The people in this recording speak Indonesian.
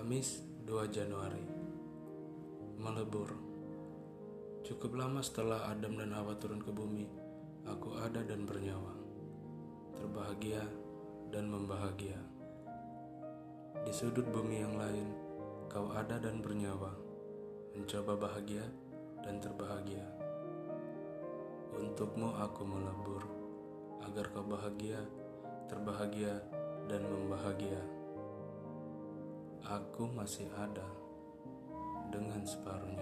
Kamis 2 Januari. Melebur. Cukup lama setelah Adam dan Hawa turun ke bumi Aku ada dan bernyawa. Terbahagia dan membahagia. Di sudut bumi yang lain Kau ada dan bernyawa. Mencoba bahagia dan terbahagia. Untukmu aku melebur Agar kau bahagia, terbahagia, dan membahagia aku masih ada dengan separuh nyawa.